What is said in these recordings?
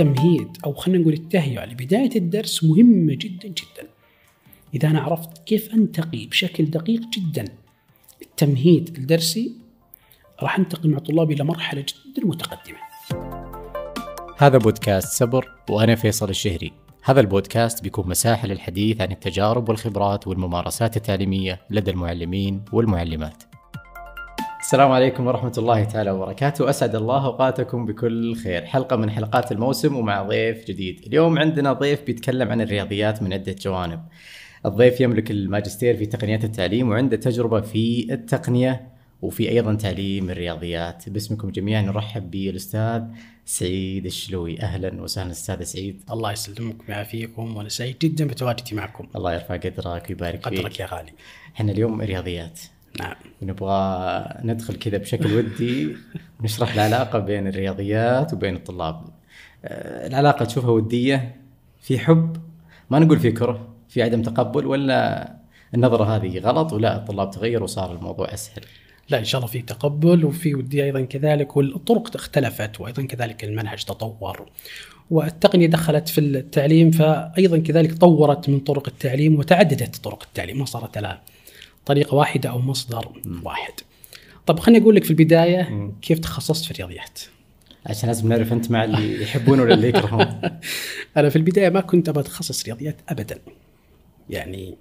التمهيد أو خلينا نقول التهيئة لبداية الدرس مهمة جدا جدا. إذا أنا عرفت كيف أنتقي بشكل دقيق جدا التمهيد الدرسي راح أنتقل مع طلابي إلى مرحلة جدا متقدمة. هذا بودكاست صبر وأنا فيصل الشهري. هذا البودكاست بيكون مساحة للحديث عن التجارب والخبرات والممارسات التعليمية لدى المعلمين والمعلمات. السلام عليكم ورحمة الله تعالى وبركاته. أسعد الله أوقاتكم بكل خير. حلقة من حلقات الموسم ومع ضيف جديد. اليوم عندنا ضيف بيتكلم عن الرياضيات من عدة جوانب. الضيف يملك الماجستير في تقنيات التعليم وعنده تجربة في التقنية وفي أيضا تعليم الرياضيات. باسمكم جميعا نرحب بالأستاذ سعيد الشلوي. أهلا وسهلا أستاذ سعيد. الله يسلمك ويعافيكم. وأنا سعيد جدا بتواجدي معكم. الله يرفع قدرك ويبارك فيك. قدرك يا غالي. إحنا اليوم رياضيات. نعم. ونبغى ندخل كذا بشكل ودي نشرح العلاقة بين الرياضيات وبين الطلاب. آه، العلاقة تشوفها ودية في حب ما نقول في كره في عدم تقبل ولا النظرة هذه غلط ولا الطلاب تغير وصار الموضوع أسهل. لا إن شاء الله في تقبل وفي ودية أيضا كذلك والطرق اختلفت وأيضا كذلك المنهج تطور. والتقنية دخلت في التعليم فايضا كذلك طورت من طرق التعليم وتعددت طرق التعليم ما صارت لها طريقة واحدة أو مصدر واحد. طب خليني أقول لك في البداية كيف تخصصت في الرياضيات. عشان لازم نعرف أنت مع اللي يحبون ولا اللي يكرهون أنا في البداية ما كنت أبغى أتخصص رياضيات ابدا. يعني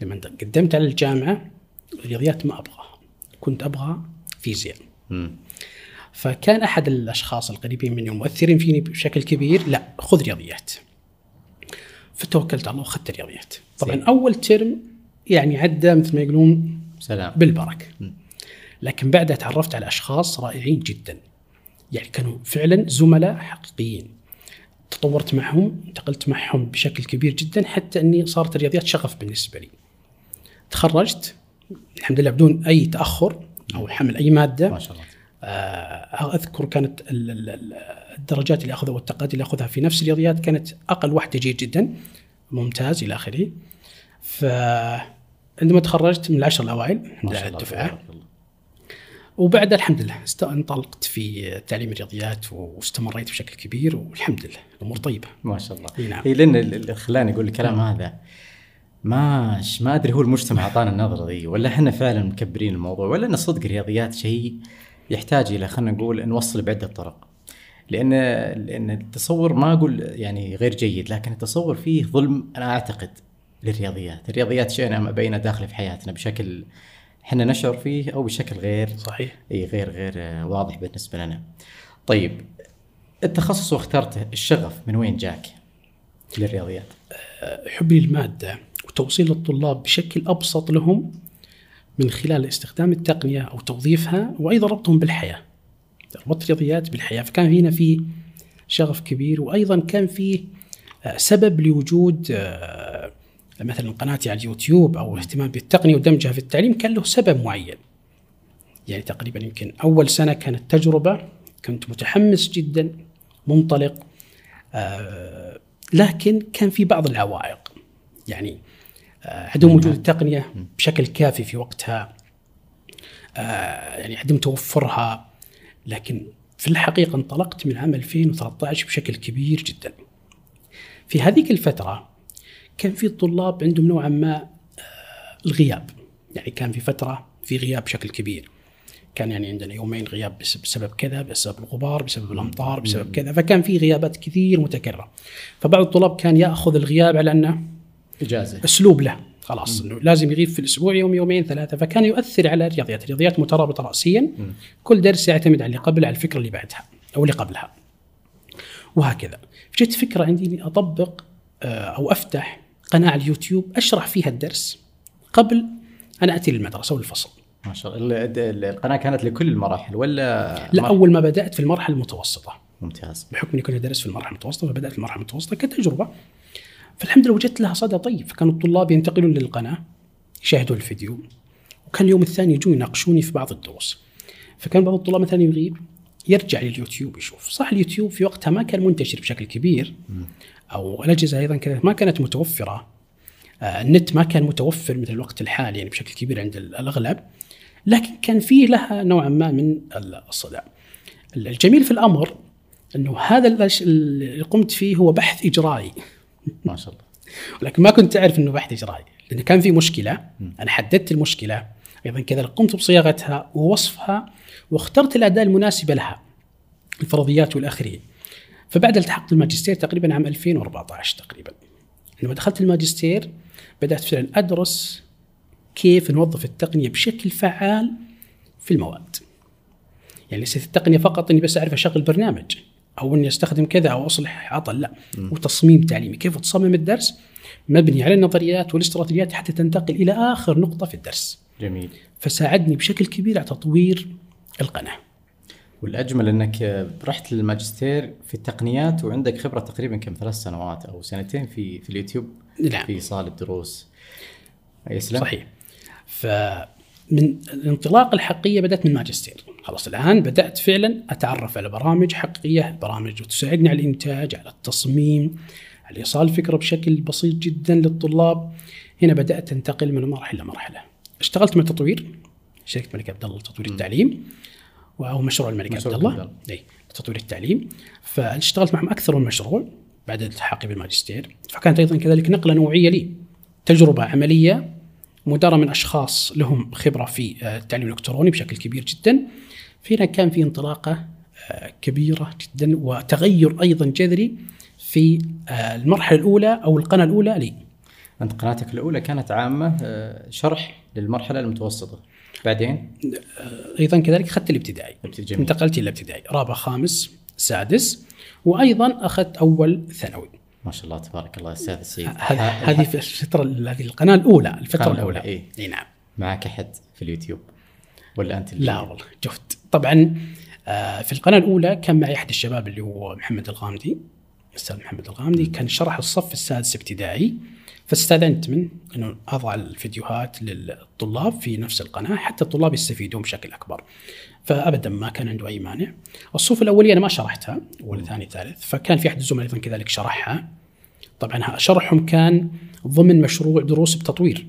لما قدمت على الجامعة الرياضيات ما أبغى. كنت أبغى فيزياء. مم. فكان أحد الأشخاص القريبين مني ومؤثرين فيني بشكل كبير لا خذ رياضيات. فتوكلت على الله وأخذت الرياضيات. طبعا. أول ترم يعني عدى مثل ما يقولون سلام بالبركة. لكن بعدها تعرفت على أشخاص رائعين جدا. يعني كانوا فعلا زملاء حقيقيين. تطورت معهم، انتقلت معهم بشكل كبير جدا حتى أني صارت الرياضيات شغف بالنسبة لي. تخرجت الحمد لله بدون أي تأخر أو حمل أي مادة. ما شاء الله آه، أذكر كانت ال- ال- ال- الدرجات اللي أخذها والتقدير اللي أخذها في نفس الرياضيات كانت أقل واحدة جيد جدا ممتاز إلى آخره. فعندما تخرجت من العشر الأوائل الحمد لله الدفعة. وبعدها الحمد لله انطلقت في تعليم الرياضيات واستمريت بشكل كبير والحمد لله الأمور طيبة. ما شاء الله إي نعم. لأن اللي خلاني أقول الكلام هذا ما ما أدري هو المجتمع أعطانا النظرة ذي ولا إحنا فعلا مكبرين الموضوع ولا إن صدق الرياضيات شيء يحتاج إلى خلينا نقول نوصل بعدة طرق لأن لأن التصور ما أقول يعني غير جيد لكن التصور فيه ظلم أنا أعتقد للرياضيات، الرياضيات شيء ما بين داخل في حياتنا بشكل إحنا نشعر فيه أو بشكل غير صحيح. إي غير غير آه، واضح بالنسبة لنا. طيب التخصص واخترته الشغف من وين جاك للرياضيات؟ حبي للمادة وتوصيل الطلاب بشكل أبسط لهم من خلال استخدام التقنية أو توظيفها وأيضا ربطهم بالحياة. ربط الرياضيات بالحياة فكان هنا في شغف كبير وأيضا كان في آه، سبب لوجود آه، مثلا قناتي على اليوتيوب أو اهتمام بالتقنية ودمجها في التعليم كان له سبب معين. يعني تقريبا يمكن أول سنة كانت تجربة كنت متحمس جدا منطلق آه، لكن كان في بعض العوائق يعني آه، عدم وجود التقنية بشكل كافي في وقتها آه، يعني عدم توفرها لكن في الحقيقة انطلقت من عام 2013 بشكل كبير جدا. في هذيك الفترة كان في طلاب عندهم نوعا ما آه، الغياب. يعني كان في فترة في غياب بشكل كبير. كان يعني عندنا يومين غياب بس- بسبب كذا بسبب الغبار بسبب الأمطار بسبب كذا. فكان في غيابات كثير متكررة. فبعض الطلاب كان يأخذ الغياب على أنه إجازة. أسلوب له. خلاص إنه لازم يغيب في الأسبوع يوم يومين ثلاثة. فكان يؤثر على الرياضيات، الرياضيات مترابطة راسيا. كل درس يعتمد على اللي قبله على الفكرة اللي بعدها أو اللي قبلها. وهكذا. جت فكرة عندي إني أطبق أو أفتح قناة على اليوتيوب أشرح فيها الدرس قبل أن أتي للمدرسة والفصل. ما شاء الله. ال- ال- القناة كانت لكل المراحل ولا لا أول ما بدأت في المرحلة المتوسطة. ممتاز. بحكم إني كنت أدرس في المرحلة المتوسطة فبدأت في المرحلة المتوسطة كتجربة. فالحمد لله وجدت لها صدى طيب. فكان الطلاب ينتقلون للقناة يشاهدون الفيديو وكان اليوم الثاني يجون يناقشوني في بعض الدروس. فكان بعض الطلاب مثلا يغيب يرجع لليوتيوب يشوف. صح اليوتيوب في وقتها ما كان منتشر بشكل كبير. أو الأجهزة أيضا كذلك ما كانت متوفرة. آه، النت ما كان متوفر مثل الوقت الحالي يعني بشكل كبير عند الأغلب. لكن كان فيه لها نوعا ما من الصدى الجميل في الأمر إنه هذا اللي قمت فيه هو بحث إجرائي. ما شاء الله. ولكن ما كنت أعرف إنه بحث إجرائي لأن كان في مشكلة. أنا حددت المشكلة. أيضا كذلك قمت بصياغتها ووصفها واخترت الأداة المناسبة لها الفرضيات والاخرين فبعد التحقت الماجستير تقريبا عام 2014 تقريبا. لما دخلت الماجستير بدأت فعلا أدرس كيف نوظف التقنية بشكل فعال في المواد. يعني ليست التقنية فقط إني بس أعرف أشغل برنامج أو إني أستخدم كذا أو أصلح عطل لا. وتصميم تعليمي كيف تصمم الدرس؟ مبني على النظريات والاستراتيجيات حتى تنتقل إلى آخر نقطة في الدرس. جميل. فساعدني بشكل كبير على تطوير القناة. والأجمل إنك رحت للماجستير في التقنيات وعندك خبرة تقريبا كم ثلاث سنوات أو سنتين في في اليوتيوب؟ نعم. في صاله دروس. يسلم صحيح. فمن الانطلاقه الحقيقيه بدأت من ماجستير. خلاص الآن بدأت فعلا أتعرف على برامج حقيقية برامج تساعدني على الإنتاج على التصميم على إيصال الفكرة بشكل بسيط جدا للطلاب. هنا بدأت أنتقل من مرحلة لمرحلة. اشتغلت مع تطوير شركة الملك عبد الله لتطوير التعليم. أو مشروع الملك عبد الله. إي لتطوير التعليم. فاشتغلت معهم أكثر من مشروع بعد التحاقي بالماجستير. فكانت أيضا كذلك نقلة نوعية لي تجربة عملية مدارة من أشخاص لهم خبرة في آه، التعليم الإلكتروني بشكل كبير جدا. فينا كان في انطلاقة آه، كبيرة جدا وتغير أيضا جذري في آه، المرحلة الأولى أو القناة الأولى لي. أنت قناتك الأولى كانت عامة شرح للمرحلة المتوسطة. بعدين؟ أيضا كذلك أخذت الابتدائي. أبتدائي جميل. انتقلت إلى الابتدائي. رابع خامس سادس وأيضا أخذت أول ثانوي. ما شاء الله تبارك الله أستاذ السيد هذه هذه في الفترة هذه القناة الأولى الفترة الأولى. إيه. إي نعم. معك أحد في اليوتيوب؟ ولا أنت اللي لا والله جفت. طبعا آه، في القناة الأولى كان معي أحد الشباب اللي هو محمد الغامدي. الاستاذ محمد الغامدي. كان شرح الصف السادس ابتدائي. فاستأذنت منه إنه أضع الفيديوهات للطلاب في نفس القناة حتى الطلاب يستفيدون بشكل أكبر. فابدا ما كان عنده أي مانع. الصفوف الاوليه أنا ما شرحتها اول ثاني ثالث فكان في أحد الزملاء أيضا كذلك شرحها. طبعا شرحهم كان ضمن مشروع دروس بتطوير.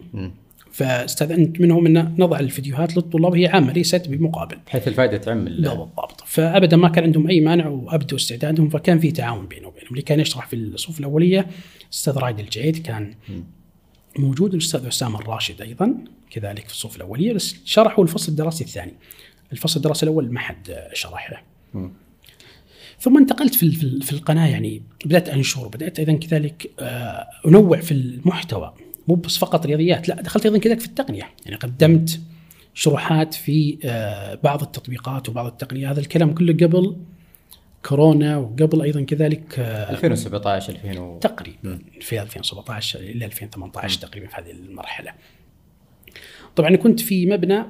فاستأذنت منهم أن نضع الفيديوهات للطلاب هي عامة ليست بمقابل. بحيث الفائدة تعم بالضبط. فابدا ما كان عندهم أي مانع وأبدوا استعدادهم فكان في تعاون بينه وبينهم. اللي كان يشرح في الصفوف الأولية الاستاذ رايد الجيد كان موجود الاستاذ أسامة الراشد أيضا كذلك في الصفوف الأولية بس شرحوا الفصل الدراسي الثاني. الفصل الدراسي الأول ما حد شرحه. مم. ثم انتقلت في في- في القناة يعني بدأت انشر بدأت أيضا كذلك آه، أنوع في المحتوى. مو بس فقط رياضيات لا دخلت أيضا كذلك في التقنية يعني قدمت شروحات في آه، بعض التطبيقات وبعض التقنيه هذا الكلام كله قبل كورونا وقبل أيضا كذلك آه، 2017 2000 و... تقريبا في 2017 إلى 2018 تقريبا في هذه المرحلة. طبعا كنت في مبنى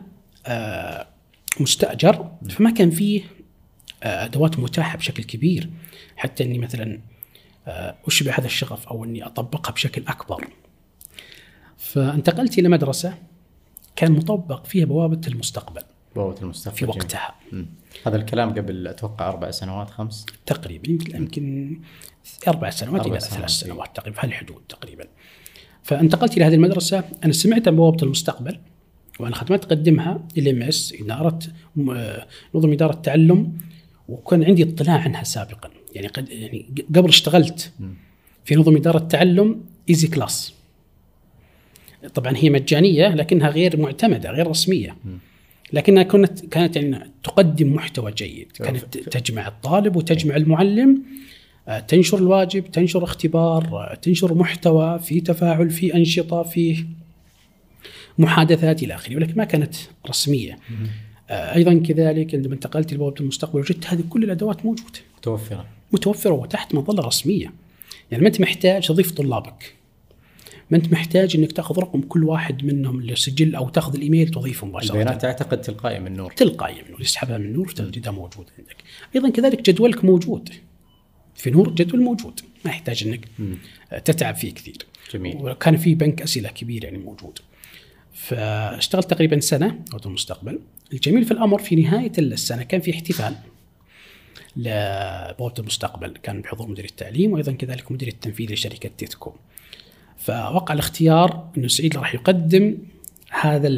آه، مستأجر فما كان فيه آه، أدوات متاحة بشكل كبير حتى إني مثلا آه، اشبع هذا الشغف أو إني أطبقها بشكل أكبر. فانتقلت إلى مدرسة كان مطبق فيها بوابة المستقبل بوابة المستقبل في جميل. وقتها مم. هذا الكلام قبل أتوقع أربع سنوات خمس تقريبا يمكن يمكن أربع سنوات أربع إلى سنوات، ثلاث. سنوات تقريبا في هالحدود تقريبا. فانتقلت إلى هذه المدرسة أنا سمعت عن بوابة المستقبل وأنا خدمات اقدمها إل إم إس إدارة آه، نظم إدارة التعلم وكان عندي اطلاع عنها سابقا يعني قد يعني قبل اشتغلت في نظم إدارة التعلم EasyClass طبعا هي مجانية لكنها غير معتمدة غير رسمية. لكنها كانت كانت يعني تقدم محتوى جيد. كانت تجمع الطالب وتجمع المعلم آه، تنشر الواجب تنشر اختبار آه، تنشر محتوى في تفاعل في أنشطة في محادثات إلى آخره ولكن ما كانت رسمية. آه، أيضا كذلك عندما انتقلت لبوابه المستقبل وجدت هذه كل الأدوات موجودة. متوفرة. متوفرة وتحت مظلة رسمية. يعني ما أنت محتاج تضيف طلابك. ما انت محتاج انك تاخذ رقم كل واحد منهم للسجل أو تاخذ الإيميل تضيفه مباشره البيانات تعتقد تلقائي من نور. تلقائيا منه يسحبها من نور تجدها موجود عندك. أيضا كذلك جدولك موجود. في نور جدول موجود. ما يحتاج إنك تتعب فيه كثير. جميل. وكان في بنك أسئلة كبير يعني موجود. فاشتغلت تقريبا سنة أو المستقبل. الجميل في الأمر في نهاية السنة كان في احتفال لبوابة المستقبل. كان بحضور مدير التعليم وأيضا كذلك مدير التنفيذي لشركة تيتكو فوقع الاختيار إنه سعيد راح يقدم هذا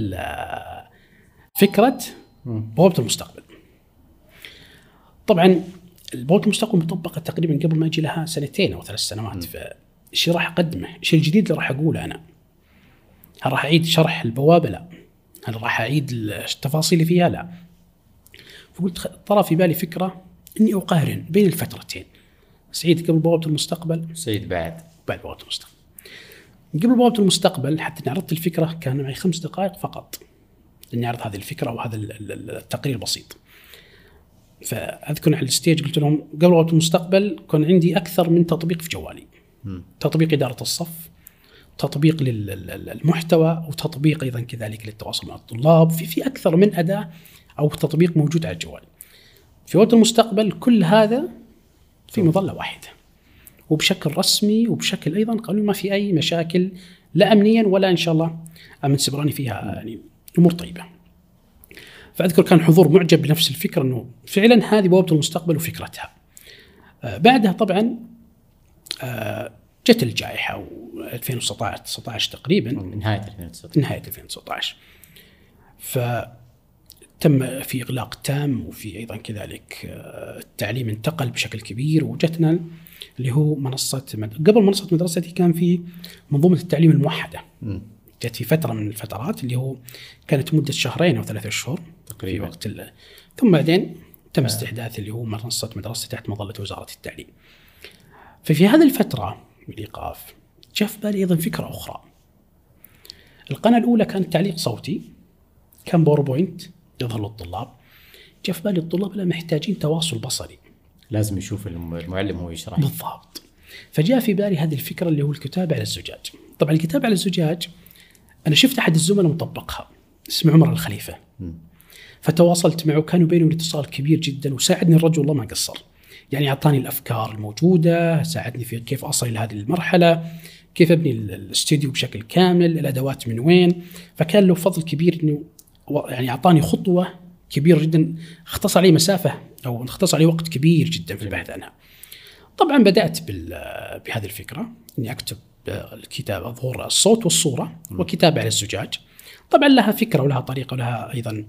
فكرة بوابة المستقبل. طبعا البوابه المستقبل مطبقة تقريبا قبل ما أجي لها سنتين أو ثلاث سنوات فايش راح أقدمه؟ إيش الجديد اللي راح أقوله أنا؟ هل راح أعيد شرح البوابة؟ لا. هل راح أعيد التفاصيل اللي فيها؟ لا. فقلت طرى في بالي فكرة إني أقارن بين الفترتين. سعيد قبل بوابة المستقبل سعيد بعد بعد بوابة المستقبل. قبل بوابة المستقبل حتى إني عرضت الفكرة كان معي خمس دقائق فقط. إني اعرض هذه الفكرة وهذا ال- ال- ال- التقرير البسيط. فأذكر على الستيج قلت لهم قبل بوابة المستقبل كان عندي أكثر من تطبيق في جوالي. تطبيق إدارة الصف تطبيق للمحتوى وتطبيق أيضا كذلك للتواصل مع الطلاب في في أكثر من أداة أو تطبيق موجود على الجوال. في وقت المستقبل كل هذا في مظلة واحدة. وبشكل رسمي وبشكل أيضا قانوني ما في أي مشاكل لا امنيا ولا إن شاء الله آمن سبراني فيها يعني أمور طيبة. فأذكر كان حضور معجب بنفس الفكرة إنه فعلا هذه بوابة المستقبل وفكرتها. آه، بعدها طبعا آه، جت الجائحة و 2019 19 تقريبا نهاية 2019 نهاية 2019 فتم في إغلاق تام وفي أيضا كذلك آه، التعليم انتقل بشكل كبير وجتنا اللي هو منصة مد... قبل منصة مدرستي كان في منظومة التعليم الموحدة. جت في فترة من الفترات اللي هو كانت مدة شهرين أو ثلاثة اشهر تقريباً. في وقت ال... ثم بعدين تم استحداث اللي هو منصة مدرسه تحت مظلة وزارة التعليم. ففي هذه الفترة من الايقاف جاء في بالي أيضا فكرة أخرى. القناة الأولى كانت تعليق صوتي كان باوربوينت يظهر للطلاب. جاء في بالي الطلاب لا محتاجين تواصل بصري. لازم يشوف الم- المعلم وهو يشرح. بالضبط. فجاء في بالي هذه الفكرة اللي هو الكتابه على الزجاج. طبعا الكتابه على الزجاج أنا شفت أحد الزملاء مطبقها اسمه عمر الخليفة. مم. فتواصلت معه كان بيني وبين اتصال كبير جدا وساعدني الرجل والله ما قصر. يعني أعطاني الأفكار الموجودة ساعدني في كيف أصل إلى هذه المرحلة كيف أبني ال- الاستديو بشكل كامل الأدوات من وين. فكان له فضل كبير إنه يعني أعطاني خطوة كبيرة جدا اختصر علي مسافة أو اختصر علي وقت كبير جدا في البحث عنها. طبعا بدأت بهذه الفكرة إني أكتب الكتابه ظهور الصوت والصورة وكتابه على الزجاج. طبعا لها فكرة ولها طريقة ولها أيضا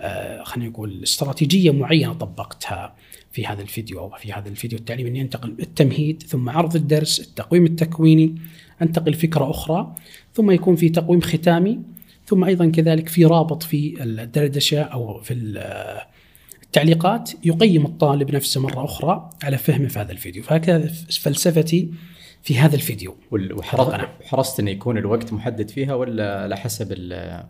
آه، خلينا نقول استراتيجية معينة طبقتها في هذا الفيديو أو في هذا الفيديو التعليمي إني أنتقل التمهيد ثم عرض الدرس التقويم التكويني أنتقل فكره أخرى ثم يكون في تقويم ختامي ثم أيضا كذلك في رابط في الدردشة أو في التعليقات يقيم الطالب نفسه مرة أخرى على فهمه في هذا الفيديو فهكذا فلسفتي في هذا الفيديو وحرصت حرصت إنه يكون الوقت محدد فيها ولا على حسب ال-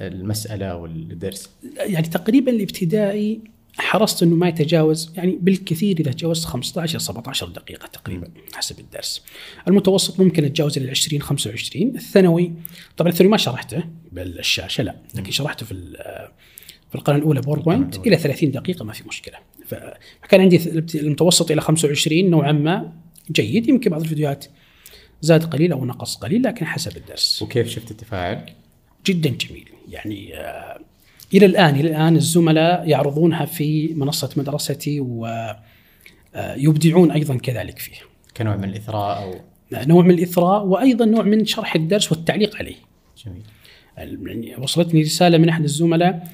المسألة والدرس؟ يعني تقريبا الابتدائي حرصت إنه ما يتجاوز يعني بالكثير إذا تجاوزت 15 إلى 17 دقيقة تقريبا حسب الدرس. المتوسط ممكن أتجاوز إلى 20 25 الثانوي طبعا الثانوي ما شرحته بالشاشة لا لكن شرحته في ال- في القناه الأولى باوربوينت إلى 30 دقيقة ما في مشكلة. فكان عندي المتوسط إلى 25 نوعا ما جيد يمكن بعض الفيديوهات زاد قليل أو نقص قليل لكن حسب الدرس. وكيف شفت التفاعل؟ جدا جميل يعني آه، إلى الآن إلى الآن الزملاء يعرضونها في منصة مدرستي ويبدعون أيضا كذلك فيه كنوع من الإثراء أو نوع من الإثراء وأيضا نوع من شرح الدرس والتعليق عليه جميل وصلتني رسالة من أحد الزملاء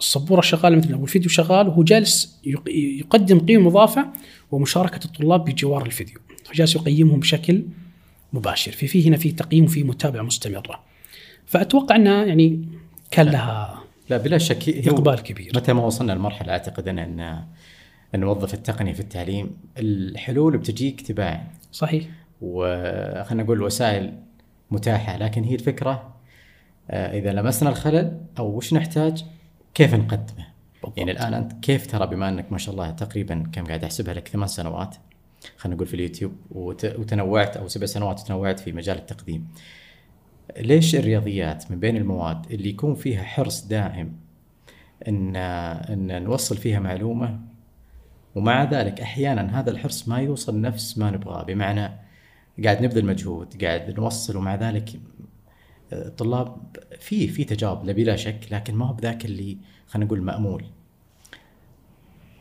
السبوره شغالة مثلا أو الفيديو شغال وهو جالس يق- يقدم قيمة مضافة ومشاركة الطلاب بجوار الفيديو. فجالس يقيمهم بشكل مباشر. في هنا في تقييم وفي متابعة مستمرة. فأتوقع أنها يعني كان لها لا بلا شك إقبال كبير. متى ما وصلنا لمرحلة أعتقد أن أن نوظف التقنية في التعليم الحلول بتجيك تباعا صحيح. وخلينا نقول الوسائل متاحة لكن هي الفكرة إذا لمسنا الخلل أو وش نحتاج؟ كيف نقدمه؟ بالضبط. يعني الآن أنت كيف ترى بما أنك ما شاء الله تقريبا كم قاعد أحسبها لك؟ ثمان سنوات. خلينا نقول في اليوتيوب. وت- وتنوعت أو سبع سنوات وتنوعت في مجال التقديم. ليش الرياضيات من بين المواد اللي يكون فيها حرص دائم إن إن نوصل فيها معلومة؟ ومع ذلك أحيانا هذا الحرص ما يوصل نفس ما نبغاه. بمعنى قاعد نبذل مجهود قاعد نوصل ومع ذلك الطلاب في في تجاوب لا بلا شك لكن ما هو بذاك اللي خلينا نقول مأمول.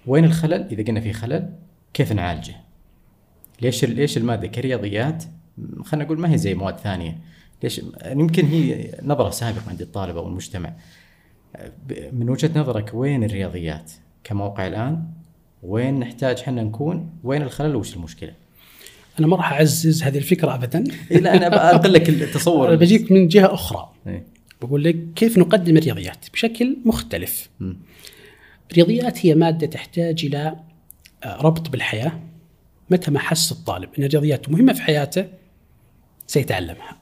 وين الخلل؟ إذا قلنا في خلل كيف نعالجه؟ ليش ليش المادة كرياضيات؟ خلينا نقول ما هي زي مواد ثانية. ليش؟ يمكن هي نظرة سابقة عند الطالب أو المجتمع. من وجهة نظرك وين الرياضيات كموقع الآن؟ وين نحتاج إحنا نكون؟ وين الخلل؟ وش المشكلة؟ أنا ما راح أعزز هذه الفكرة ابدا. إيه لا أنا بنقل لك التصور. أنا بجيك من جهة أخرى. إيه. بقول لك كيف نقدم الرياضيات بشكل مختلف. الرياضيات هي مادة تحتاج إلى آه، ربط بالحياة. متى ما حس الطالب إن الرياضيات مهمة في حياته سيتعلمها.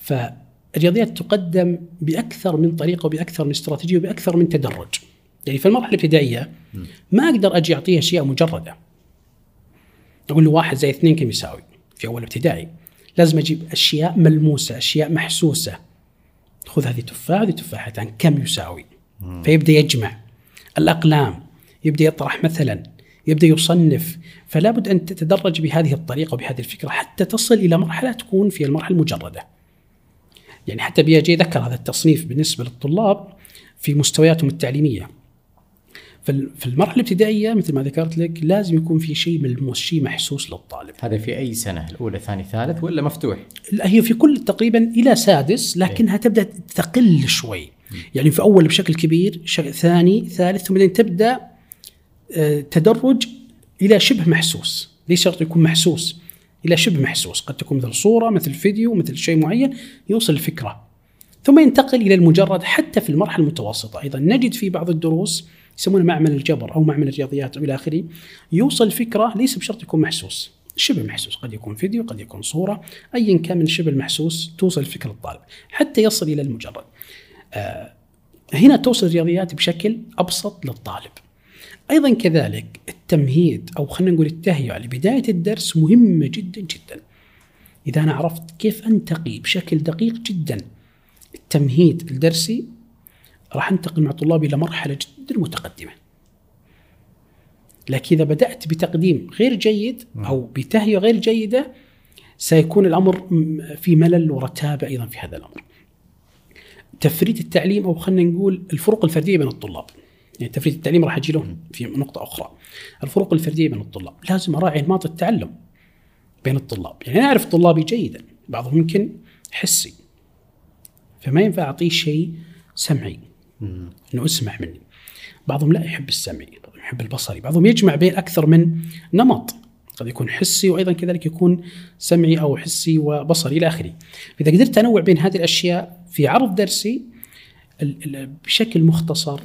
فالرياضيات تقدم بأكثر من طريقة وبأكثر من استراتيجية وبأكثر من تدرج. يعني في المرحلة الابتدائية ما أقدر أجي اعطيه أشياء مجردة. أقول له واحد زائد اثنين كم يساوي؟ في أول ابتدائي. لازم أجيب أشياء ملموسة أشياء محسوسة. خذ هذه تفاحه هذه تفاحتان كم يساوي؟ فيبدأ يجمع. الأقلام يبدأ يطرح مثلا يبدأ يصنف. فلا بد أن تتدرج بهذه الطريقة وبهذه الفكرة حتى تصل إلى مرحلة تكون في المرحلة المجردة. يعني حتى بيجي ذكر هذا التصنيف بالنسبة للطلاب في مستوياتهم التعليمية. في المرحله الابتدائية مثل ما ذكرت لك لازم يكون في شيء ملموس شيء محسوس للطالب. هذا في أي سنة؟ الأولى ثاني ثالث ولا مفتوح؟ لا هي في كل تقريبا إلى سادس لكنها تبدأ تقل شوي. يعني في أول بشكل كبير ثاني ثالث ثم تبدأ آه، تدرج إلى شبه محسوس. ليس شرط يكون محسوس؟ إلى شبه محسوس. قد تكون مثل صورة مثل فيديو مثل شيء معين يوصل الفكرة. ثم ينتقل إلى المجرد حتى في المرحلة المتوسطة. أيضا نجد في بعض الدروس يسمونه معمل الجبر أو معمل الرياضيات أو إلى آخره يوصل فكرة ليس بشرط يكون محسوس. شبه محسوس قد يكون فيديو قد يكون صورة ايا كان من شبه المحسوس توصل الفكرة للطالب حتى يصل إلى المجرد. آه هنا توصل الرياضيات بشكل أبسط للطالب. أيضا كذلك التمهيد أو خلينا نقول التهيئه لبدايه الدرس مهمه جدا جدا. إذا أنا عرفت كيف أنتقي بشكل دقيق جدا. التمهيد الدرسي راح انتقل مع طلابي إلى مرحلة جدا متقدمة لكن إذا بدأت بتقديم غير جيد أو بتهيئة غير جيدة سيكون الأمر في ملل ورتابه أيضا في هذا الأمر. تفريط التعليم أو خلينا نقول الفروق الفردية بين الطلاب. يعني تفريط التعليم راح أجي له في نقطة أخرى. الفروق الفردية بين الطلاب، لازم أراعي انماط التعلم بين الطلاب، يعني أنا أعرف طلابي جيدا، بعضهم يمكن حسي. فما ينفع أعطيه شيء سمعي إنه اسمع مني. بعضهم لا يحب السمعي، بعضهم يحب البصري، بعضهم يجمع بين أكثر من نمط. قد يكون حسي وأيضا كذلك يكون سمعي أو حسي وبصري إلى آخره. فاذا قدرت أنوع بين هذه الأشياء في عرض درسي بشكل مختصر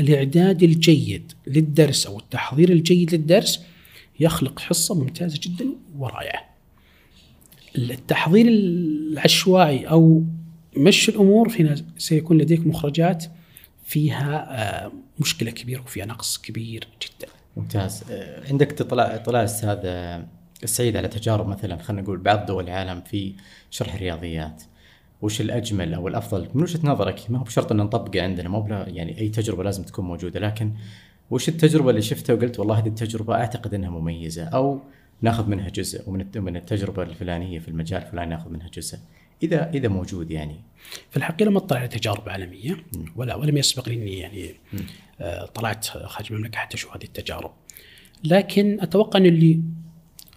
الإعداد الجيد للدرس أو التحضير الجيد للدرس يخلق حصة ممتازة جدا ورائعة. التحضير العشوائي أو مشي الأمور هنا سيكون لديك مخرجات فيها آه، مشكلة كبيرة وفيها نقص كبير جدا. ممتاز. آه، عندك اطلاع اطلاع أستاذ آه، السعيد على تجارب مثلا خلينا نقول بعض دول العالم في شرح الرياضيات. وش الأجمل أو الأفضل؟ من وجهة نظرك ما هو بشرط أن نطبقه عندنا مو يعني أي تجربة لازم تكون موجودة لكن وش التجربة اللي شفتها وقلت والله هذه التجربة أعتقد إنها مميزة أو ناخذ منها جزء ومن الت- من التجربة الفلانية في المجال الفلاني ناخذ منها جزء؟ إذا إذا موجود يعني. في الحقيقة لم أطلع على تجارب عالمية ولا ولم يسبق لي اني يعني آه، طلعت خارج المملكة حتى أشوف هذه التجارب. لكن أتوقع أن اللي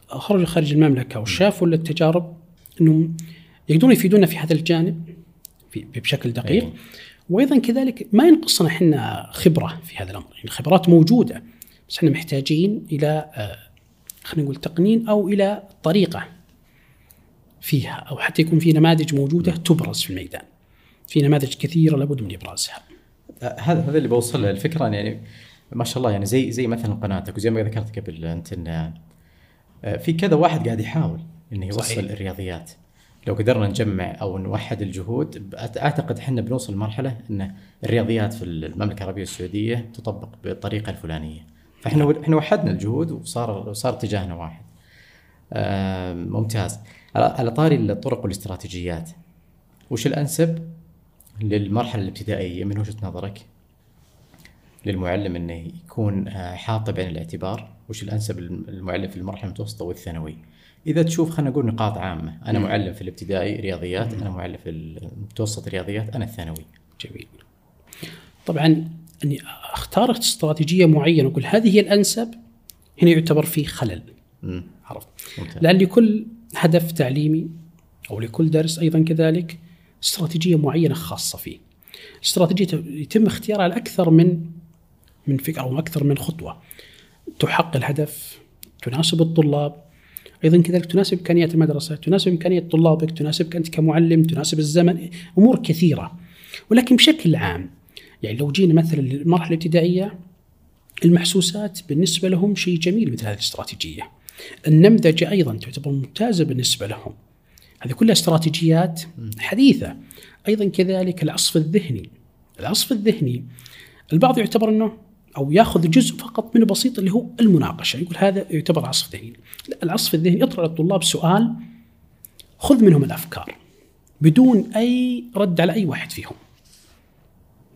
خرجوا خارج المملكة وشافوا التجارب أنهم يقدرون يفيدونا في هذا الجانب في بشكل دقيق. أي. وأيضا كذلك ما ينقصنا إحنا خبرة في هذا الأمر، يعني الخبرات موجودة بس إحنا محتاجين إلى آه، خلينا نقول تقنين أو إلى طريقة فيها أو حتى يكون في نماذج موجودة تبرز في الميدان. في نماذج كثيرة لابد من إبرازها. آه، هذا هذا اللي بوصل له الفكرة يعني ما شاء الله يعني زي زي مثلا قناتك وزي ما ذكرت قبل أنت إن آه، في كذا واحد قاعد يحاول إنه يوصل صحيح. الرياضيات لو قدرنا نجمع أو نوحد الجهود أعتقد إحنا بنوصل لمرحلة إن الرياضيات في المملكة العربية السعودية تطبق بالطريقة الفلانية فإحنا إحنا وحدنا الجهود وصار صار اتجاهنا واحد آه، ممتاز على طاري الطرق والاستراتيجيات. وش الأنسب للمرحلة الابتدائية من وجهة نظرك؟ للمعلم إنه يكون آه، حاطه بعين الاعتبار. وش الأنسب للمعلم في المرحلة المتوسطة والثانوي؟ إذا تشوف خلينا نقول نقاط عامة. أنا معلم في الابتدائي رياضيات أنا معلم في المتوسط رياضيات أنا الثانوي. جميل. طبعا أني اختار استراتيجية معينة وأقول هذه هي الأنسب هنا يعتبر في خلل. عرفت؟ لأن لكل هدف تعليمي أو لكل درس أيضا كذلك استراتيجية معينة خاصة فيه. استراتيجية يتم اختيارها على أكثر من من فكرة أو أكثر من خطوة تحقق الهدف تناسب الطلاب أيضا كذلك تناسب إمكانيات المدرسة، تناسب امكانيات طلابك، تناسبك انت كمعلم، تناسب الزمن، أمور كثيرة. ولكن بشكل عام يعني لو جينا مثلا للمرحلة الابتدائية المحسوسات بالنسبة لهم شيء جميل مثل هذه الاستراتيجية. النمذجة أيضا تعتبر ممتازة بالنسبة لهم. هذه كلها استراتيجيات حديثة. أيضا كذلك العصف الذهني. العصف الذهني البعض يعتبر إنه أو يأخذ جزء فقط منه بسيط اللي هو المناقشة يقول هذا يعتبر عصف ذهني لا العصف الذهني اطرح للطلاب سؤال خذ منهم الأفكار بدون أي رد على أي واحد فيهم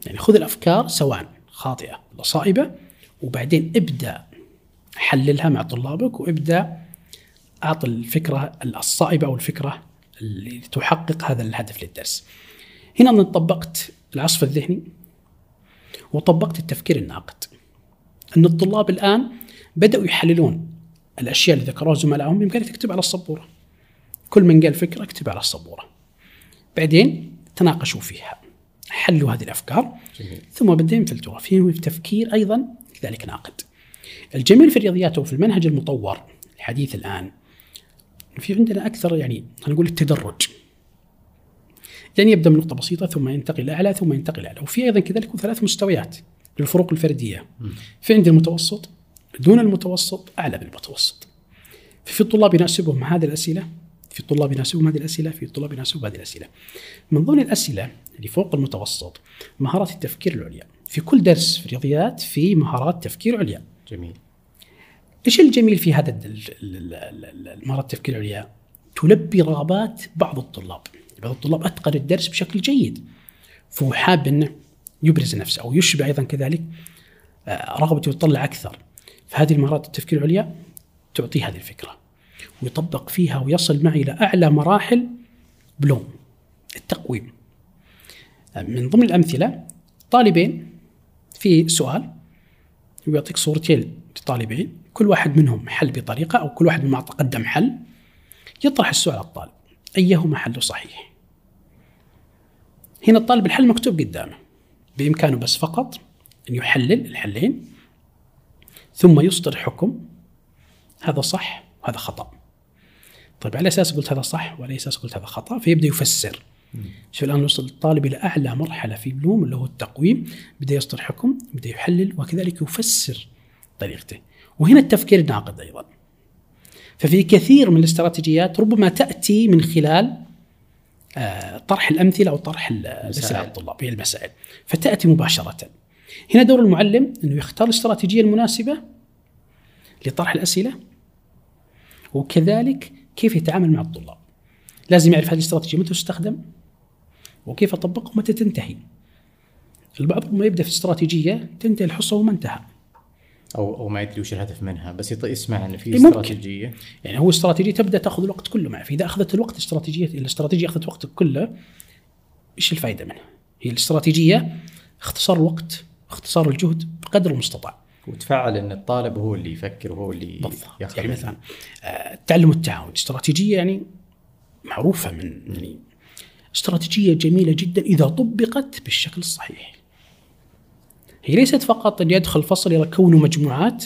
يعني خذ الأفكار سواء خاطئة ولا صائبة وبعدين ابدأ حللها مع طلابك وابدأ أعطي الفكرة الصائبة أو الفكرة اللي تحقق هذا الهدف للدرس. هنا أنا طبقت العصف الذهني وطبقت التفكير الناقد. أن الطلاب الآن بدأوا يحللون الأشياء اللي ذكروها زملائهم بإمكانك تكتب على السبورة. كل من قال فكرة اكتب على السبورة. بعدين تناقشوا فيها. حلوا هذه الأفكار جميل. ثم بعدين فلتوها في تفكير أيضا كذلك ناقد. الجميل في الرياضيات وفي المنهج المطور الحديث الآن في عندنا أكثر يعني نقول التدرج. يعني يبدأ من نقطة بسيطة ثم ينتقل أعلى ثم ينتقل أعلى. وفي أيضا كذلك ثلاث مستويات للفروق الفردية. في عندي المتوسط دون المتوسط أعلى من المتوسط. في طلاب يناسبهم هذه الأسئلة في طلاب يناسبهم هذه الأسئلة في طلاب يناسبهم هذه الأسئلة. من ضمن الأسئلة اللي فوق المتوسط مهارات التفكير العليا. في كل درس في الرياضيات في مهارات تفكير عليا. جميل. إيش الجميل في هذا مهارات التفكير العليا؟ تلبي رغبات بعض الطلاب. بعض الطلاب أتقن الدرس بشكل جيد. فهو حاب إنه يبرز نفسه أو يشبع أيضا كذلك آه، رغبته يطلع أكثر. فهذه المهارات التفكير العليا تعطيه هذه الفكرة. ويطبق فيها ويصل معي إلى أعلى مراحل بلوم التقويم. آه، من ضمن الأمثلة طالبين في سؤال ويعطيك صورتين لطالبين كل واحد منهم حل بطريقة أو كل واحد منهم قدم حل يطرح السؤال على الطالب أيهما حل صحيح؟ هنا الطالب الحل مكتوب قدامه بإمكانه بس فقط أن يحلل الحلين ثم يصدر حكم هذا صح وهذا خطأ. طيب على أساس قلت هذا صح وعلى أساس قلت هذا خطأ فيبدأ يفسر. شوف الآن وصل الطالب إلى أعلى مرحلة في بلوم اللي هو التقويم بدا يصدر حكم بدا يحلل وكذلك يفسر طريقته. وهنا التفكير الناقد أيضا. ففي كثير من الاستراتيجيات ربما تأتي من خلال آه، طرح الأمثلة أو طرح الاسئله الطلاب هي المسائل. فتأتي مباشرة. هنا دور المعلم إنه يختار الاستراتيجية المناسبة لطرح الأسئلة وكذلك كيف يتعامل مع الطلاب. لازم يعرف هذه الاستراتيجية متى تستخدم وكيف اطبقها ومتى تنتهي؟ البعض ما يبدأ في استراتيجية تنتهي الحصة وما انتهى. أو أو ما يدري وش الهدف منها بس يسمع ان في استراتيجية. يعني هو استراتيجية تبدأ تأخذ الوقت كله معه. فإذا أخذت الوقت استراتيجيه الاستراتيجية أخذت وقتك كله إيش الفائده منها؟ هي الاستراتيجية اختصار الوقت اختصار الجهد بقدر المستطاع. وتفعل إن الطالب هو اللي يفكر وهو اللي بالضبط. يعني مثلا آه، التعلم التعاون. استراتيجية يعني معروفة من يعني استراتيجية جميلة جدا إذا طبقت بالشكل الصحيح. هي ليست فقط أن يدخل الفصل يكونوا مجموعات.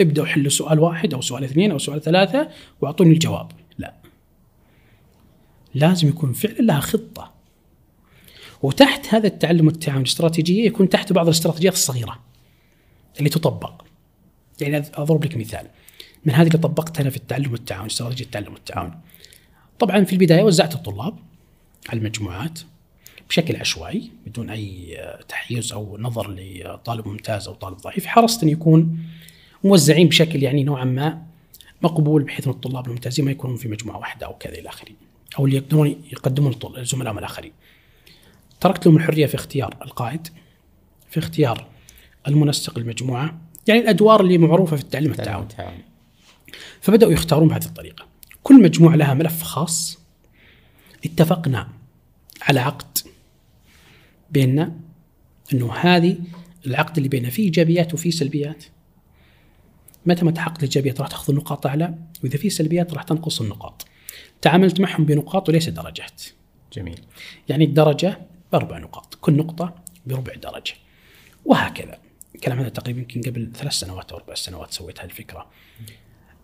ابدأوا حلوا سؤال واحد أو سؤال اثنين أو سؤال ثلاثة وأعطوني الجواب. لا. لازم يكون فعلا لها خطة. وتحت هذا التعلم والتعاون الاستراتيجية يكون تحت بعض الاستراتيجيات الصغيرة اللي تطبق. يعني أضرب لك مثال. من هذه اللي طبقتها أنا في التعلم والتعاون استراتيجية التعلم والتعاون. طبعا في البداية وزعت الطلاب. المجموعات بشكل عشوائي بدون أي تحيز أو نظر لطالب ممتاز أو طالب ضعيف. حرصت ان يكون موزعين بشكل يعني نوعا ما مقبول بحيث أن الطلاب الممتازين ما يكونون في مجموعة واحدة أو كذا إلى آخره أو اللي يقدرون يقدمون زملائهم الآخرين. تركت لهم الحرية في اختيار القائد في اختيار المنسق المجموعه يعني الأدوار اللي معروفة في التعليم التعاون. فبدأوا يختارون بهذه الطريقة. كل مجموعة لها ملف خاص اتفقنا على عقد بيننا إنه هذه العقد اللي بيننا فيه إيجابيات وفيه سلبيات. متى ما تحقق الإيجابيات راح تأخذ النقاط أعلى وإذا في سلبيات راح تنقص النقاط. تعاملت معهم بنقاط وليس درجات. جميل. يعني الدرجة بأربع نقاط كل نقطة بربع درجة. وهكذا. الكلام هذا تقريبا يمكن قبل ثلاث سنوات أو أربع سنوات سويت هذه الفكرة.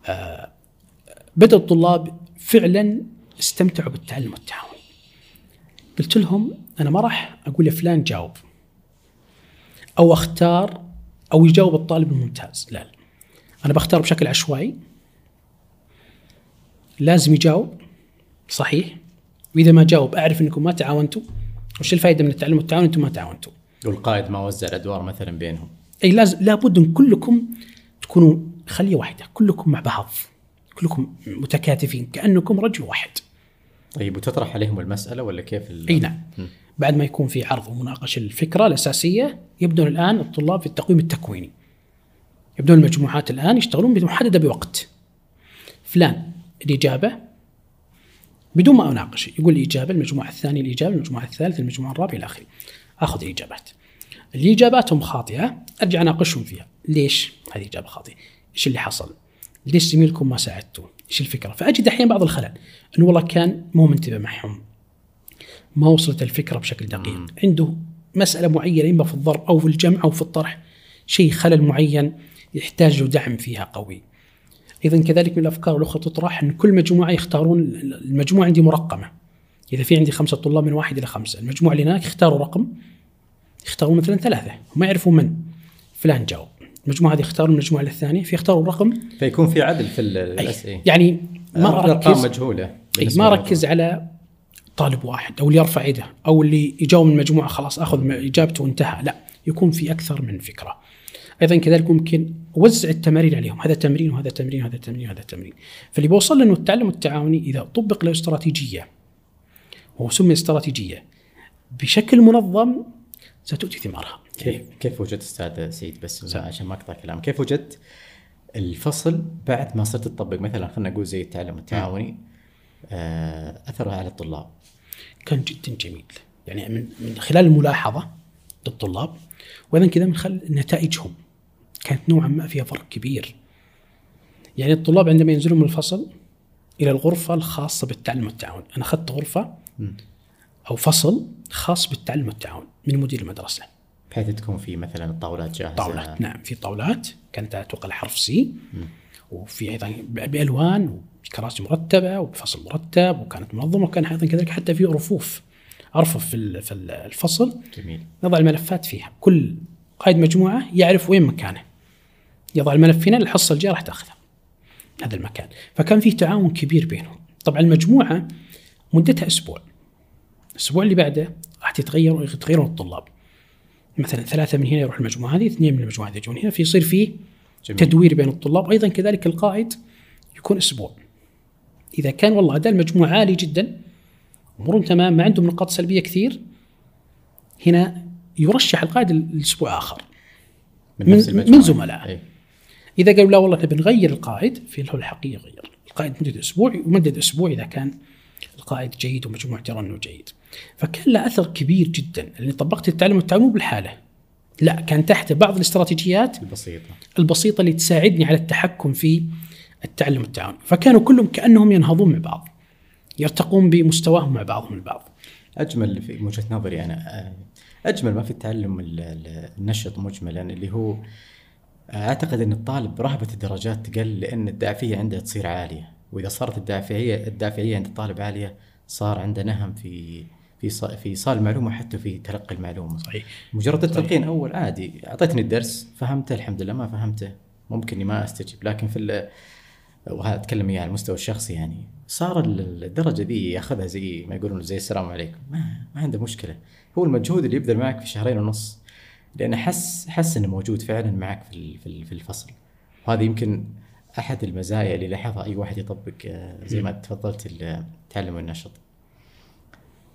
آه بدأ الطلاب فعلا استمتعوا بالتعلم التعاوني. قلت لهم أنا ما راح أقول لفلان جاوب. أو أختار أو يجاوب الطالب الممتاز. لا, لا. أنا بختار بشكل عشوائي. لازم يجاوب. صحيح. وإذا ما جاوب أعرف إنكم ما تعاونتوا. وش الفائده من التعلم والتعاون؟ إنتم ما تعاونتوا. والقائد ما وزع الأدوار مثلا بينهم. أي لازم لابد إن كلكم تكونوا خلية واحدة. كلكم مع بعض. كلكم متكاتفين. كأنكم رجل واحد. طيب وتطرح عليهم المسألة ولا كيف أي نعم. بعد ما يكون في عرض ومناقشة الفكرة الأساسية يبدون الآن الطلاب في التقويم التكويني. يبدون المجموعات الآن يشتغلون محدده بوقت. فلان الإجابة. بدون ما أناقش يقول الإجابة المجموعة الثانية الإجابة المجموعة الثالثة المجموعة الرابعة إلى آخره. آخذ الإجابات. اللي اجاباتهم خاطئة أرجع أناقشهم فيها. ليش هذه إجابة خاطئة؟ إيش اللي حصل؟ ليش زميلكم ما ساعدته إيش الفكرة؟ فأجد أحيانا بعض الخلل. أنه والله كان مو منتبه معهم. ما وصلت الفكرة بشكل دقيق. عنده مسألة معينة إما في الضرب أو في الجمع أو في الطرح شيء خلل معين يحتاج له دعم فيها قوي. أيضا كذلك من الأفكار الأخرى تطرح أن كل مجموعة يختارون المجموعة عندي مرقمة. إذا في عندي خمسة طلاب من واحد إلى خمسة المجموعة اللي هناك يختاروا رقم يختارون مثلا ثلاثة وما يعرفوا من؟ فلان جاوب. المجموعه هذه يختارون المجموعة الثانية فيختاروا الرقم. فيكون في عدل في الاسئله يعني ما ارقام مجهولة ما ركز على طالب واحد أو اللي يرفع يده أو اللي يجاوب من المجموعة خلاص أخذ إجابته وانتهى. لا يكون في أكثر من فكرة. أيضا كذلك ممكن أوزع التمارين عليهم. هذا تمرين وهذا تمرين وهذا تمرين وهذا تمرين. فاللي بوصل له انه التعلم التعاوني إذا طبق له استراتيجية وهو سمي استراتيجية بشكل منظم ستؤتي ثمارها. كيف كيف وجدت أستاذ سعيد؟ بس عشان ما أقطع كلام كيف وجدت الفصل بعد ما صرت تطبق؟ مثلا خلينا نقول زي التعلم التعاوني آه، أثره على الطلاب. كان جدا جميل. يعني من من خلال الملاحظة للطلاب وأيضا كذا من خلال نتائجهم كانت نوعا ما فيها فرق كبير. يعني الطلاب عندما ينزلون من الفصل إلى الغرفة الخاصة بالتعلم والتعاون أنا أخذت غرفة أو فصل خاص بالتعلم والتعاون من مدير المدرسة. بحيث تكون في مثلا الطاولات جاهزة. طاولات نعم في طاولات. كانت أتوقع الحرف سي وفي أيضا بألوان وكراسي مرتبة وبفصل مرتب وكانت منظمة وكان أيضا كذلك حتى في رفوف أرفف في في الفصل. جميل. نضع الملفات فيها. كل قائد مجموعة يعرف وين مكانه. يضع الملف هنا الحصة الجاية راح تاخذه هذا المكان. فكان في تعاون كبير بينهم. طبعا المجموعة مدتها أسبوع. الأسبوع اللي بعده راح تتغير يتغيرون الطلاب. مثلا ثلاثة من هنا يروح المجموعة هذه اثنين من المجموعة هذه يجون هنا فيصير في جميل. تدوير بين الطلاب. أيضا كذلك القائد يكون أسبوع. إذا كان والله اداء المجموعة عالي جدا أمورهم تمام ما عندهم نقاط سلبية كثير هنا يرشح القائد الأسبوع آخر. من, من, من زملائه. إذا قالوا لا والله نبي نغير القائد في له الحقيقة يغير. القائد مدد أسبوع ومدد أسبوع إذا كان القائد جيد ومجموعة ترى إنه جيد. فكان له أثر كبير جدا. لاني طبقت التعلم والتعاون مو بالحالة. لا كان تحت بعض الاستراتيجيات البسيطة. البسيطة اللي تساعدني على التحكم في التعلم والتعاون. فكانوا كلهم كأنهم ينهضون مع بعض يرتقون بمستواهم مع بعضهم البعض. أجمل في وجهة نظري أنا أجمل ما في التعلم النشط مجملا اللي هو أعتقد إن الطالب رهبة الدرجات تقل لأن الدافعية عنده تصير عالية. وإذا صارت الدافعيه الدافعية عند الطالب عالية صار عنده نهم في في في ايصال المعلومة حتى في تلقي المعلومة. صحيح. مجرد التلقين أول عادي. أعطيتني الدرس فهمته الحمد لله ما فهمته ممكن إني ما أستجيب. لكن في وهذا أتكلم يعني على المستوى الشخصي يعني. صار الدرجة ذي ياخذها زي ما يقولون زي السلام عليكم. ما, ما عنده مشكلة. هو المجهود اللي يبذل معك في شهرين ونص لأنه حس حس إنه موجود فعلا معك في في الفصل. وهذا يمكن أحد المزايا اللي لاحظها أي واحد يطبق آه، زي ما تفضلت التعلم والنشط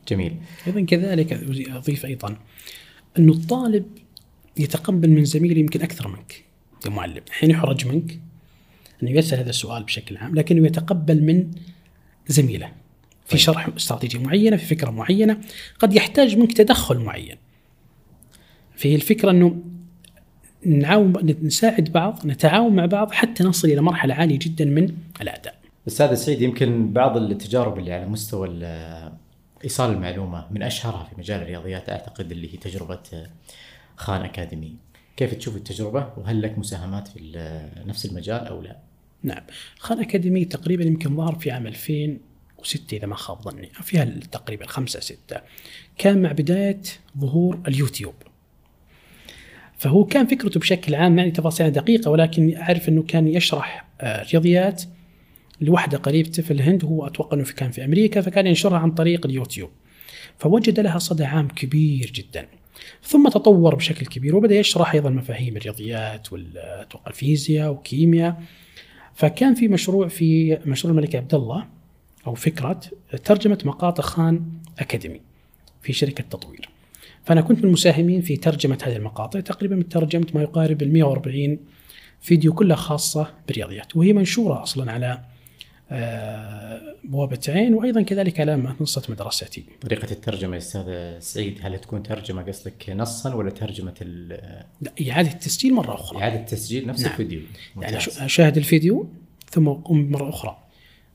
جميل. أيضا كذلك أضيف أيضا انه الطالب يتقبل من زميله يمكن أكثر منك كمعلم حين يحرج منك انه يسأل هذا السؤال بشكل عام لكنه يتقبل من زميله. في طيب. شرح استراتيجية معينة في فكرة معينة قد يحتاج منك تدخل معين. في الفكرة إنه نعاون نساعد بعض نتعاون مع بعض حتى نصل إلى مرحلة عالية جدا من الأداء. أستاذ سعيد يمكن بعض التجارب اللي على مستوى إيصال المعلومة من أشهرها في مجال الرياضيات أعتقد اللي هي تجربة خان أكاديمي. كيف تشوف التجربة وهل لك مساهمات في نفس المجال أو لا؟ نعم خان أكاديمي تقريبا يمكن ظهر في عام 2006 إذا ما خاب ظني فيها تقريبا خمسة ستة كان مع بداية ظهور اليوتيوب فهو كان فكرته بشكل عام يعني تفاصيل دقيقة ولكن أعرف أنه كان يشرح آه، رياضيات لوحدة قريبته في الهند هو أتوقع أنه كان في أمريكا فكان ينشرها عن طريق اليوتيوب. فوجد لها صدى عام كبير جدا. ثم تطور بشكل كبير وبدأ يشرح أيضا مفاهيم الرياضيات والأتوقع الفيزياء وكيمياء. فكان في مشروع في مشروع الملك عبد الله أو فكرة ترجمة مقاطع خان أكاديمي في شركة تطوير. فأنا كنت من المساهمين في ترجمة هذه المقاطع. تقريبا ترجمت ما يقارب ال 140 فيديو كلها خاصة بالرياضيات وهي منشورة أصلا على آه، بوابة عين وأيضا كذلك على منصة مدرستي. طريقة الترجمة يا أستاذ سعيد هل تكون ترجمة قصدك نصا ولا ترجمة لا إعادة التسجيل مرة أخرى. إعادة التسجيل نفس نعم. الفيديو. يعني أشاهد الفيديو ثم أقوم مرة أخرى.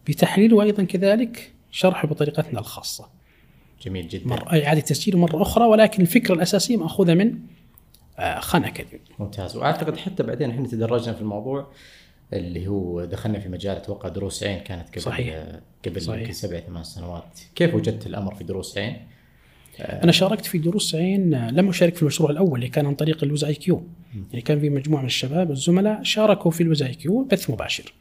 بتحليله وأيضا كذلك شرحه بطريقتنا الخاصة. جميل جدا. مرة. إعادة تسجيل مرة أخرى ولكن الفكرة الأساسية مأخوذة من آه، خان أكاديمي. ممتاز. وأعتقد حتى بعدين إحنا تدرجنا في الموضوع اللي هو دخلنا في مجال أتوقع دروس عين كانت قبل صحيح. قبل صحيح. يمكن سبع ثمان سنوات، كيف وجدت الأمر في دروس عين؟ أنا شاركت في دروس عين لم أشارك في المشروع الأول اللي كان عن طريق ال WizIQ. يعني كان في مجموعة من الشباب الزملاء شاركوا في ال WizIQ بث مباشر.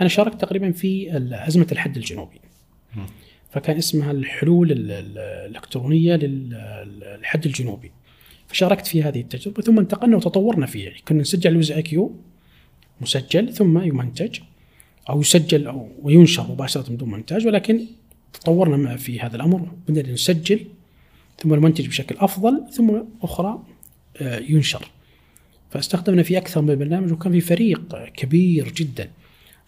أنا شاركت تقريبا في أزمة الحد الجنوبي. فكان اسمها الحلول الإلكترونية للحد الجنوبي. فشاركت في هذه التجربة ثم انتقلنا وتطورنا فيها. يعني كنا نسجل ال WizIQ مسجل ثم يمنتج أو يسجل أو وينشر مباشرة بدون مونتاج ولكن تطورنا في هذا الأمر. بدنا نسجل ثم نمنتج بشكل أفضل ثم أخرى آه، ينشر. فاستخدمنا في أكثر من برنامج وكان في فريق كبير جدا.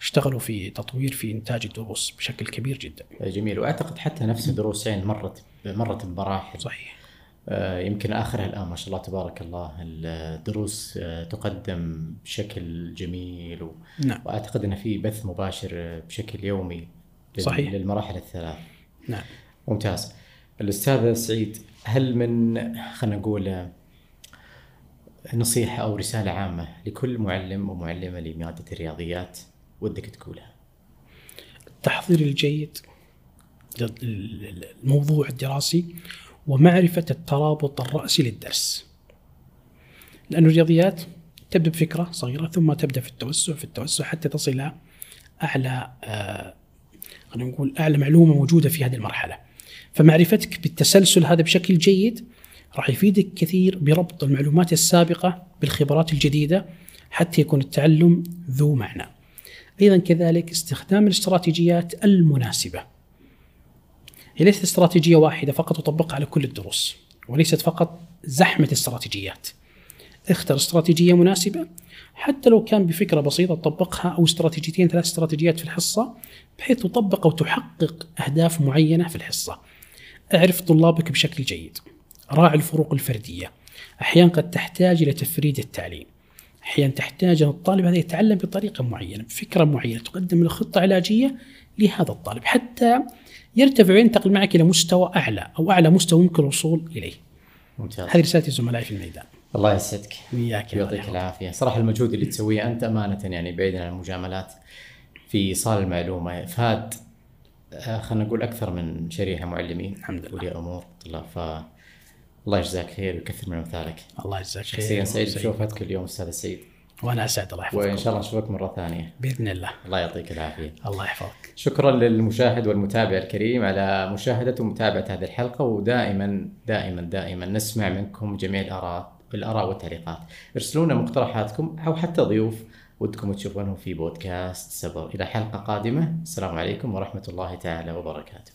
اشتغلوا في تطوير في إنتاج الدروس بشكل كبير جدا. جميل وأعتقد حتى نفس الدروس يعني مرت مرت بمراحل. صحيح. آه، يمكن آخرها الآن ما شاء الله تبارك الله الدروس آه، تقدم بشكل جميل و... نعم. وأعتقد ان في بث مباشر بشكل يومي لل... صحيح للمراحل الثلاث نعم ممتاز الأستاذ سعيد هل من خلينا نقول نصيحة أو رسالة عامة لكل معلم ومعلمة لمادة الرياضيات ودك تقولها. التحضير الجيد للموضوع الدراسي ومعرفة الترابط الرأسي للدرس. لأن الرياضيات تبدأ بفكرة صغيرة ثم تبدأ في التوسع في التوسع حتى تصل إلى أعلى آه خلينا نقول أعلى معلومة موجودة في هذه المرحلة. فمعرفتك بالتسلسل هذا بشكل جيد راح يفيدك كثير بربط المعلومات السابقة بالخبرات الجديدة حتى يكون التعلم ذو معنى. أيضا كذلك استخدام الاستراتيجيات المناسبة هي ليست استراتيجية واحدة فقط تطبقها على كل الدروس وليست فقط زحمة استراتيجيات اختر استراتيجية مناسبة حتى لو كان بفكرة بسيطة تطبقها أو استراتيجيتين ثلاث استراتيجيات في الحصة بحيث تطبق أو تحقق أهداف معينة في الحصة. اعرف طلابك بشكل جيد. راعي الفروق الفردية. أحيانا قد تحتاج إلى تفريد التعليم. أحيانا تحتاج ان الطالب هذا يتعلم بطريقة معينة، بفكرة معينة، تقدم له خطة علاجية لهذا الطالب حتى يرتفع وينتقل معك إلى مستوى أعلى أو أعلى مستوى يمكن الوصول إليه. ممتاز. هذه رسالتي زملائي في الميدان. الله يسعدك. وياك يعطيك العافية، صراحة المجهود اللي تسويه أنت أمانة يعني بعيدا عن المجاملات في إيصال المعلومة فاد آه، خلينا نقول أكثر من شريحة معلمين الحمد لله ولي أمور طلاب ف الله يجزاك خير ويكثر من أمثالك. الله يجزاك خير. شخصيا سعيد بشوفتك اليوم أستاذ سعيد. وأنا اسعد الله يحفظك وإن شاء الله نشوفك مرة ثانية. بإذن الله. الله يعطيك العافية. الله يحفظك. شكرا للمشاهد والمتابع الكريم على مشاهدة ومتابعة هذه الحلقة ودائما دائما دائما نسمع منكم جميع الأراء الأراء والتعليقات. ارسلوا لنا مقترحاتكم أو حتى ضيوف ودكم تشوفونهم في بودكاست سبر إلى حلقة قادمة. السلام عليكم ورحمة الله تعالى وبركاته.